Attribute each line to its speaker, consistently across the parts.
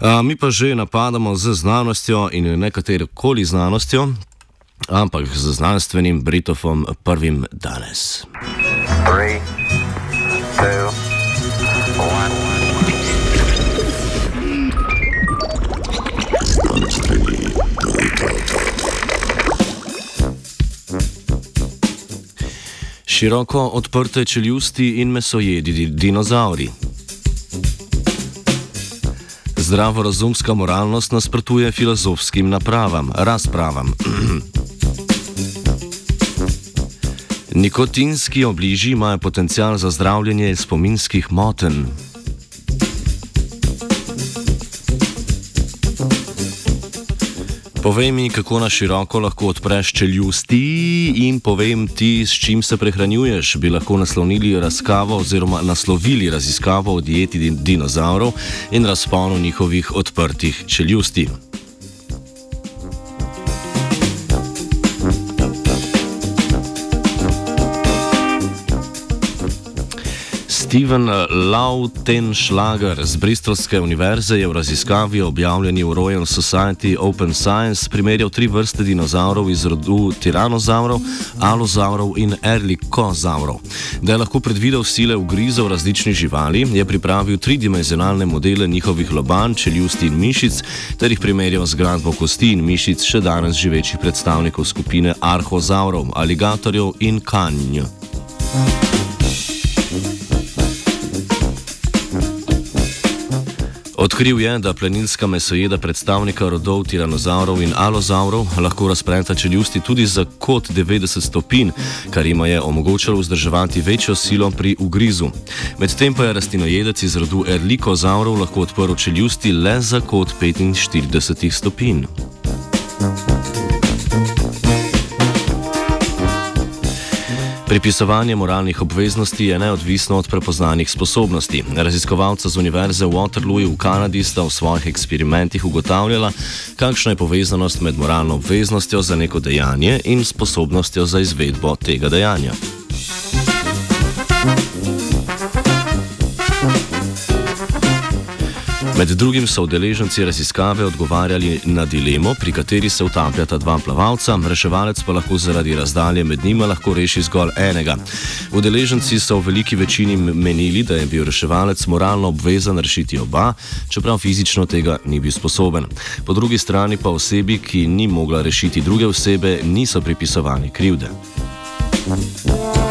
Speaker 1: A, mi pa že napadamo z znanostjo in nekatero koli znanostjo, ampak z znanstvenim Britofom prvim danes. Three, two, Široko odprte čeljusti in mesojedi dinozauri. Zdravorazumska moralnost nasprotuje filozofskim napravam, razpravam. Nikotinski obliži imajo potencial za zdravljenje spominskih motenj. Povej mi, kako na široko lahko odpreš čeljusti in povem ti, s čim se prehranjuješ. Bi lahko naslovili raziskavo oziroma naslovili raziskavo o dieti dinozaurov in razponu njihovih odprtih čeljusti. Steven Lautenschlager z Bristolske univerze je v raziskavi objavljeni v Royal Society Open Science primerjal tri vrste dinozaurov iz rodu tiranozaurov, alozaurov in erlikozaurov. Da je lahko predvidel sile ugrizov različnih živali, je pripravil tridimenzionalne modele njihovih lobanj, čeljusti in mišic ter jih primerjal z gradbo kosti in mišic še danes živečih predstavnikov skupine arhozaurov, aligatorjev in kanj. Odkril je, da plenilska mesojeda predstavnika rodov tiranozaurov in alozaurov lahko razprenta čeljusti tudi za kot 90 stopinj, kar jim je omogočalo vzdrževati večjo silo pri ugrizu. Medtem pa je rastinojedec iz rodu erlikozaurov lahko odprl čeljusti le za kot 45 stopinj. Pripisovanje moralnih obveznosti je neodvisno od prepoznanih sposobnosti. Raziskovalca z Univerze v Waterloo v Kanadi sta v svojih eksperimentih ugotavljala, kakšna je povezanost med moralno obveznostjo za neko dejanje in sposobnostjo za izvedbo tega dejanja. Med drugim so udeleženci raziskave odgovarjali na dilemo, pri kateri se utapljata dva plavalca, reševalec pa lahko zaradi razdalje med njima lahko reši zgolj enega. Udeleženci so v veliki večini menili, da je bil reševalec moralno obvezan rešiti oba, čeprav fizično tega ni bil sposoben. Po drugi strani pa osebi, ki ni mogla rešiti druge osebe, niso pripisovani krivde. Thank you.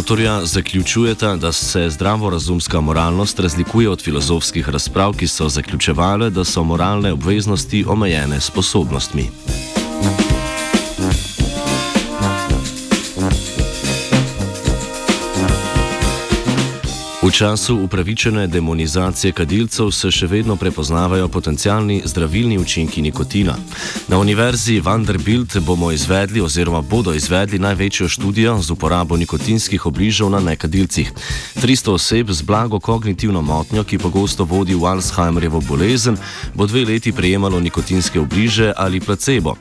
Speaker 1: Avtorja zaključujeta, da se zdravorazumska moralnost razlikuje od filozofskih razprav, ki so zaključevale, da so moralne obveznosti omejene sposobnostmi. V času upravičene demonizacije kadilcev se še vedno prepoznavajo potencijalni zdravilni učinki nikotina. Na Univerzi Vanderbilt bomo izvedli oziroma bodo izvedli največjo študijo z uporabo nikotinskih obližev na nekadilcih. 300 oseb z blago kognitivno motnjo, ki pogosto vodi v Alzheimerjevo bolezen, bo dve leti prejemalo nikotinske obliže ali placebo.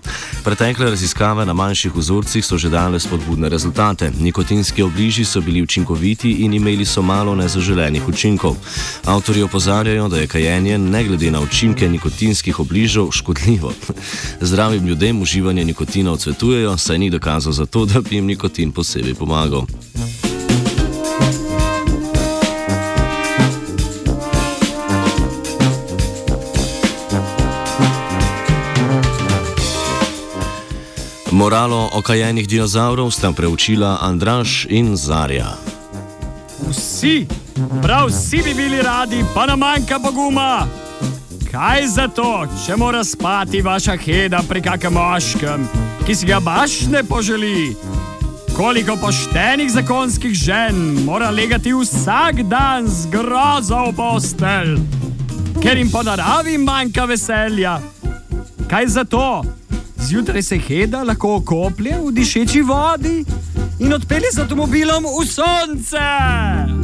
Speaker 1: Pretekle raziskave na manjših vzorcih so že dale spodbudne rezultate. Nikotinski obliži so bili učinkoviti in imeli so malo nezaupljivosti zaželenih učinkov. Avtori opozarjajo, da je kajenje, ne glede na učinke nikotinskih obližev, škodljivo. Zdravim ljudem uživanje nikotina odsvetujejo, saj ni dokazov za to, da bi jim nikotin posebej pomagal. Moralo okajenih dinozavrov sta preučila Andraš in Zarja.
Speaker 2: Vsi Prav vsi bi bili radi, pa nam manjka poguma. Kaj za to, če mora spati vaša heda pri kakem moškem, ki si ga baš ne poželi? Koliko poštenih zakonskih žen mora legati vsak dan z grozo v postelj, ker jim po naravi manjka veselja? Kaj za to? Zjutraj se heda lahko okoplje v dišeči vodi in odpelje z avtomobilom v sonce.